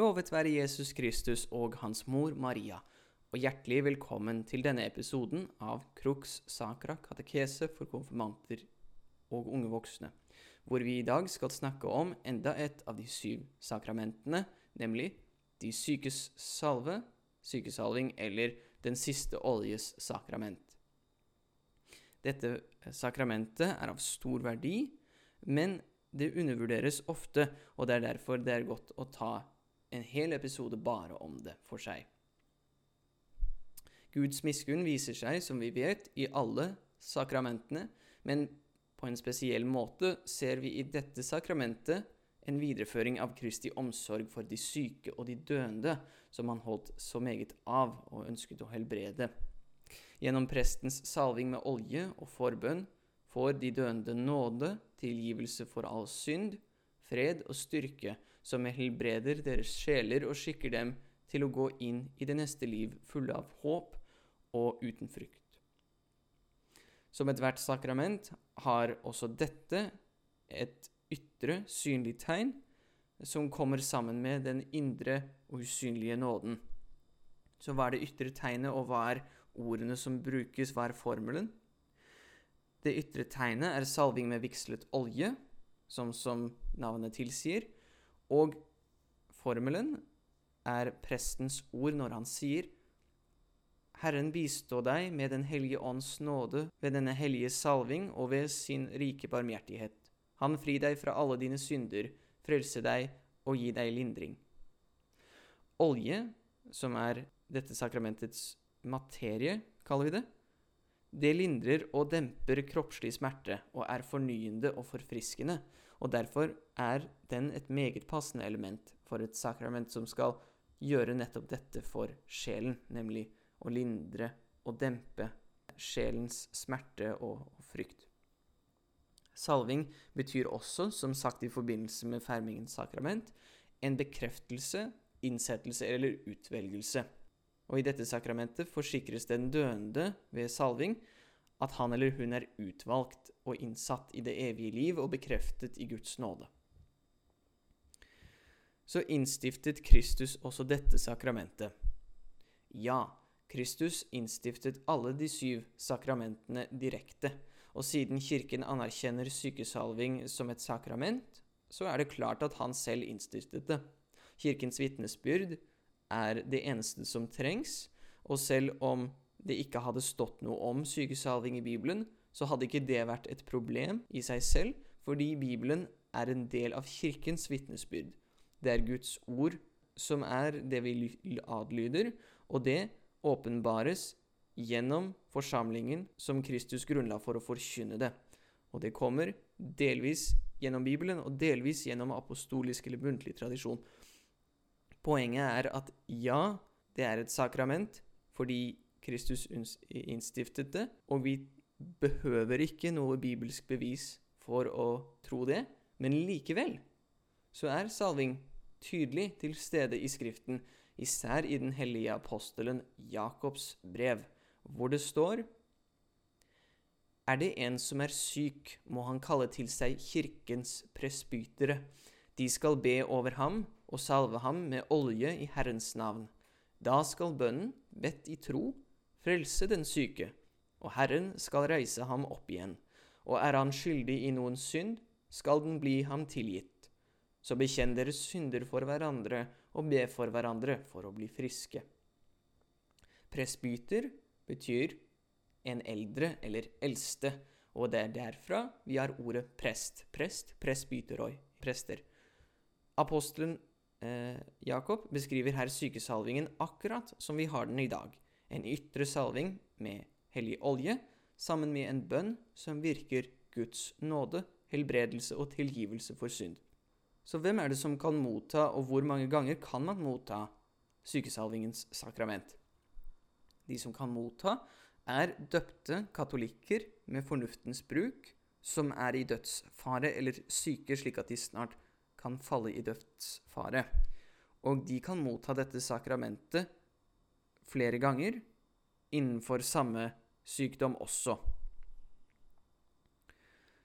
Lovet være Jesus Kristus og hans mor Maria, og hjertelig velkommen til denne episoden av Crux Sacra katekese for konfirmanter og unge voksne, hvor vi i dag skal snakke om enda et av de syv sakramentene, nemlig de sykes salve, sykesalving eller den siste oljes sakrament. Dette sakramentet er av stor verdi, men det undervurderes ofte, og det er derfor det er godt å ta en hel episode bare om det for seg. Guds miskunn viser seg, som vi vet, i alle sakramentene, men på en spesiell måte ser vi i dette sakramentet en videreføring av Kristi omsorg for de syke og de døende, som han holdt så meget av og ønsket å helbrede. Gjennom prestens salving med olje og forbønn får de døende nåde, tilgivelse for all synd, fred og styrke, som helbreder deres sjeler og skikker dem til å gå inn i det neste liv fulle av håp og uten frykt. Som ethvert sakrament har også dette et ytre, synlig tegn som kommer sammen med den indre og usynlige nåden. Så hva er det ytre tegnet, og hva er ordene som brukes, hva er formelen? Det ytre tegnet er salving med vigslet olje, som, som navnet tilsier, og formelen er prestens ord når han sier Herren bistå deg med Den hellige ånds nåde ved denne hellige salving og ved sin rike barmhjertighet. Han fri deg fra alle dine synder, frelse deg og gi deg lindring. Olje, som er dette sakramentets materie, kaller vi det, det lindrer og demper kroppslig smerte og er fornyende og forfriskende, og derfor er den et meget passende element for et sakrament som skal gjøre nettopp dette for sjelen, nemlig å lindre og dempe sjelens smerte og, frykt. Salving betyr også, som sagt i forbindelse med fermingens sakrament, en bekreftelse, innsettelse eller utvelgelse. Og i dette sakramentet forsikres den døende ved salving at han eller hun er utvalgt og innsatt i det evige liv og bekreftet i Guds nåde. Så innstiftet Kristus også dette sakramentet. Ja, Kristus innstiftet alle de syv sakramentene direkte, og siden Kirken anerkjenner sykesalving som et sakrament, så er det klart at han selv innstiftet det. Kirkens vitnesbyrd er det eneste som trengs, og selv om det ikke hadde stått noe om sykesalving i Bibelen, så hadde ikke det vært et problem i seg selv, fordi Bibelen er en del av kirkens vitnesbyrd. Det er Guds ord som er det vi adlyder, og det åpenbares gjennom forsamlingen som Kristus grunnla for å forkynne det. Og det kommer delvis gjennom Bibelen og delvis gjennom apostolisk eller muntlig tradisjon. Poenget er at ja, det er et sakrament fordi Kristus innstiftet det, og vi behøver ikke noe bibelsk bevis for å tro det, men likevel så er salving tydelig til stede i Skriften, især i den hellige apostelen Jakobs brev, hvor det står Er det en som er syk, må han kalle til seg kirkens presbytere. De skal be over ham og salve ham med olje i Herrens navn. Da skal bønnen, bedt i tro, frelse den syke, og Herren skal reise ham opp igjen. Og er han skyldig i noen synd, skal den bli ham tilgitt. Så bekjenn deres synder for hverandre og be for hverandre for å bli friske. Presbyter betyr en eldre eller eldste, og det er derfra vi har ordet prest. Prest, presbyteroi, prester. Apostelen eh, Jakob beskriver her sykesalvingen akkurat som vi har den i dag. En ytre salving med hellig olje sammen med en bønn som virker Guds nåde, helbredelse og tilgivelse for synd. Så hvem er det som kan motta, og hvor mange ganger kan man motta sykesalvingens sakrament? De som kan motta, er døpte katolikker med fornuftens bruk, som er i dødsfare eller syke slik at de snart kan falle i dødsfare. Og de kan motta dette sakramentet flere ganger innenfor samme sykdom også.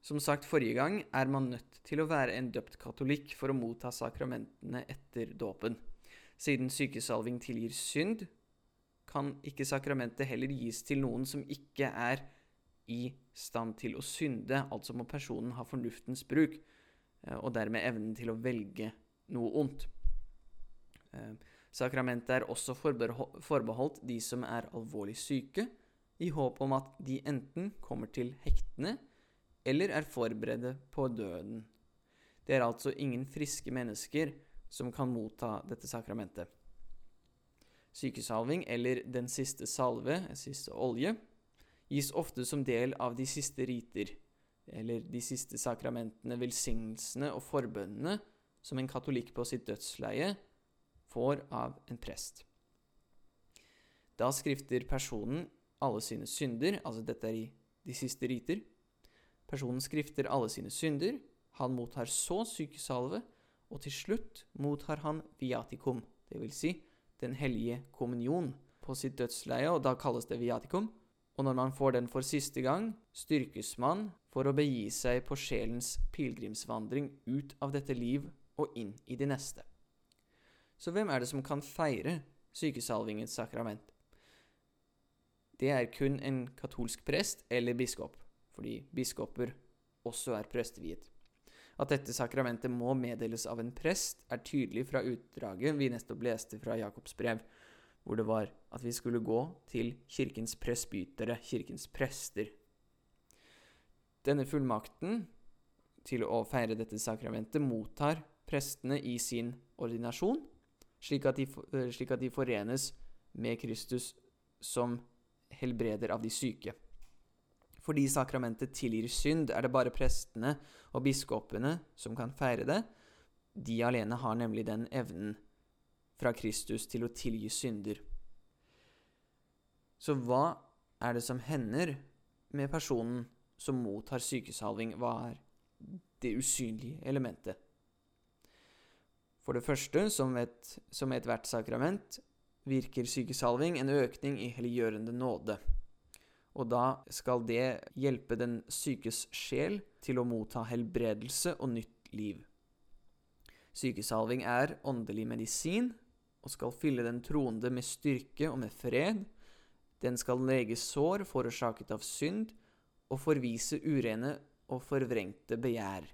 Som sagt forrige gang er man nødt til å være en døpt katolikk for å motta sakramentene etter dåpen. Siden sykesalving tilgir synd, kan ikke sakramentet heller gis til noen som ikke er i stand til å synde, altså må personen ha fornuftens bruk, eh, og dermed evnen til å velge noe ondt. Sakramentet er også forbeholdt de som er alvorlig syke, i håp om at de enten kommer til hektene eller er forberedte på døden. Det er altså ingen friske mennesker som kan motta dette sakramentet. Sykesalving, eller den siste salve, siste olje, gis ofte som del av de siste riter, eller de siste sakramentene, velsignelsene og forbønnene som en katolikk på sitt dødsleie får av en prest. Da skrifter personen alle sine synder, altså dette er i de siste riter. Personen skrifter alle sine synder, han mottar så sykesalve, og til slutt mottar han viaticum, dvs. Si Den hellige kommunion, på sitt dødsleie, og da kalles det viaticum. Og når man får den for siste gang, styrkes man for å begi seg på sjelens pilegrimsvandring ut av dette liv og inn i det neste. Så hvem er det som kan feire sykesalvingens sakrament? Det er kun en katolsk prest eller biskop, fordi biskoper også er presteviet. At dette sakramentet må meddeles av en prest, er tydelig fra utdraget vi nettopp leste fra Jakobs brev, hvor det var at vi skulle gå til kirkens presbytere, kirkens prester. Denne fullmakten til å feire dette sakramentet mottar prestene i sin ordinasjon, slik at de, eh, slik at de forenes med Kristus som helbreder av de syke. Fordi sakramentet tilgir synd, er det bare prestene og biskopene som kan feire det. De alene har nemlig den evnen fra Kristus til å tilgi synder. Så hva er det som hender med personen som mottar sykesalving? Hva er det usynlige elementet? For det første, som, et, som ethvert sakrament, virker sykesalving en økning i helliggjørende nåde. Og da skal det hjelpe den sykes sjel til å motta helbredelse og nytt liv. Sykesalving er åndelig medisin og skal fylle den troende med styrke og med fred. Den skal lege sår forårsaket av synd og forvise urene og forvrengte begjær.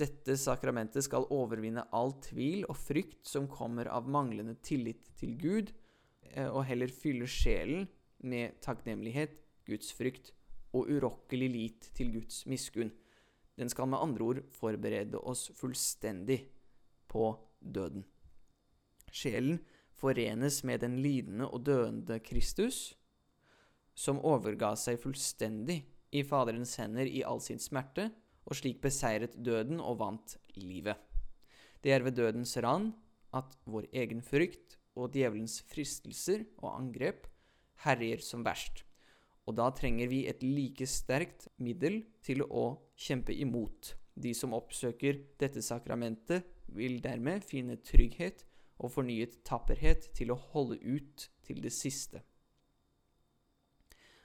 Dette sakramentet skal overvinne all tvil og frykt som kommer av manglende tillit til Gud, eh, og heller fylle sjelen med takknemlighet, Guds frykt og urokkelig lit til Guds miskunn. Den skal med andre ord forberede oss fullstendig på døden. Sjelen forenes med den lidende og døende Kristus, som overga seg fullstendig i Faderens hender i all sin smerte, og slik beseiret døden og vant livet. Det er ved dødens ran at vår egen frykt og djevelens fristelser og angrep herjer som verst. Og da trenger vi et like sterkt middel til å kjempe imot. De som oppsøker dette sakramentet, vil dermed finne trygghet og fornyet tapperhet til å holde ut til det siste.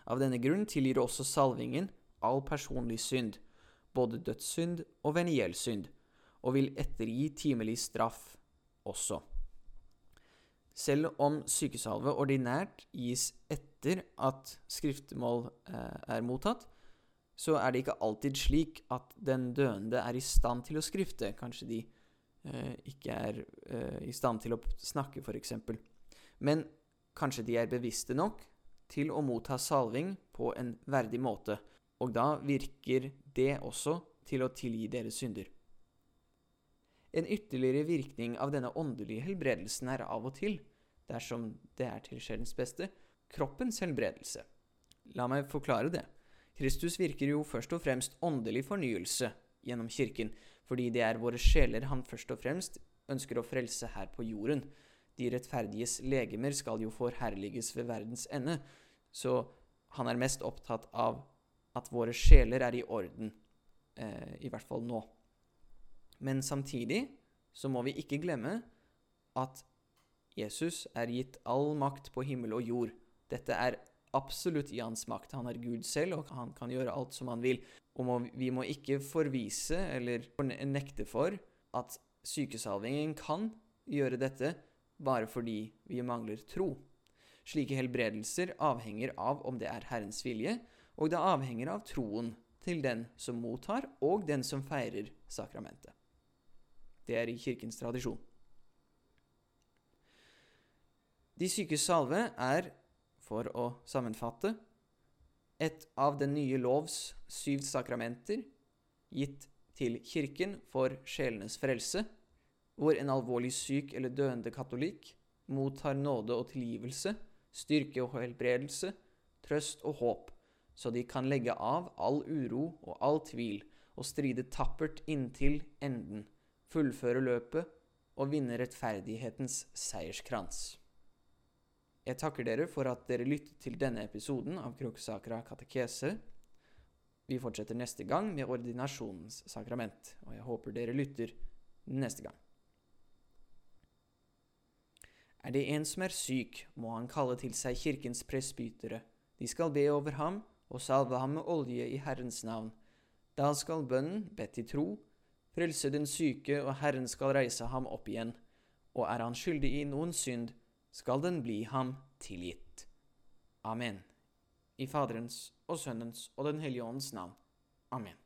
Av denne grunn tilgir også salvingen all personlig synd, både dødssynd og venielsynd, og vil ettergi timelig straff også. Selv om sykesalve ordinært gis etter at skriftemål eh, er mottatt, så er det ikke alltid slik at den døende er i stand til å skrifte. Kanskje de eh, ikke er eh, i stand til å snakke, f.eks. Men kanskje de er bevisste nok til å motta salving på en verdig måte og da virker det også til å tilgi deres synder. En ytterligere virkning av denne åndelige helbredelsen er av og til, dersom det er til sjelens beste, kroppens helbredelse. La meg forklare det. Kristus virker jo først og fremst åndelig fornyelse gjennom kirken, fordi det er våre sjeler han først og fremst ønsker å frelse her på jorden. De rettferdiges legemer skal jo forherliges ved verdens ende, så han er mest opptatt av at våre sjeler er i orden, eh, i hvert fall nå. Men samtidig så må vi ikke glemme at Jesus er gitt all makt på himmel og jord. Dette er absolutt i hans makt. Han er Gud selv, og han kan gjøre alt som han vil. Og må, vi må ikke forvise eller nekte for at sykesalvingen kan gjøre dette bare fordi vi mangler tro. Slike helbredelser avhenger av om det er Herrens vilje, og det avhenger av troen til den som mottar, og den som feirer sakramentet. Det er i kirkens tradisjon. De sykes salve er, for å sammenfatte, et av den nye lovs syv sakramenter, gitt til kirken for sjelenes frelse, hvor en alvorlig syk eller døende katolikk mottar nåde og tilgivelse, styrke og helbredelse, trøst og håp, så de kan legge av all uro og all tvil og stride tappert inntil enden, fullføre løpet og vinne rettferdighetens seierskrans. Jeg takker dere for at dere lyttet til denne episoden av Krukkesakra katekese. Vi fortsetter neste gang med ordinasjonens sakrament, og jeg håper dere lytter neste gang. Er det en som er syk, må han kalle til seg kirkens presbytere. De skal be over ham og salve ham med olje i Herrens navn. Da skal bønnen, bedt i tro, frelse den syke, og Herren skal reise ham opp igjen. Og er han skyldig i noen synd, skal den bli ham tilgitt. Amen. I Faderens og Sønnens og Den hellige ånds navn. Amen.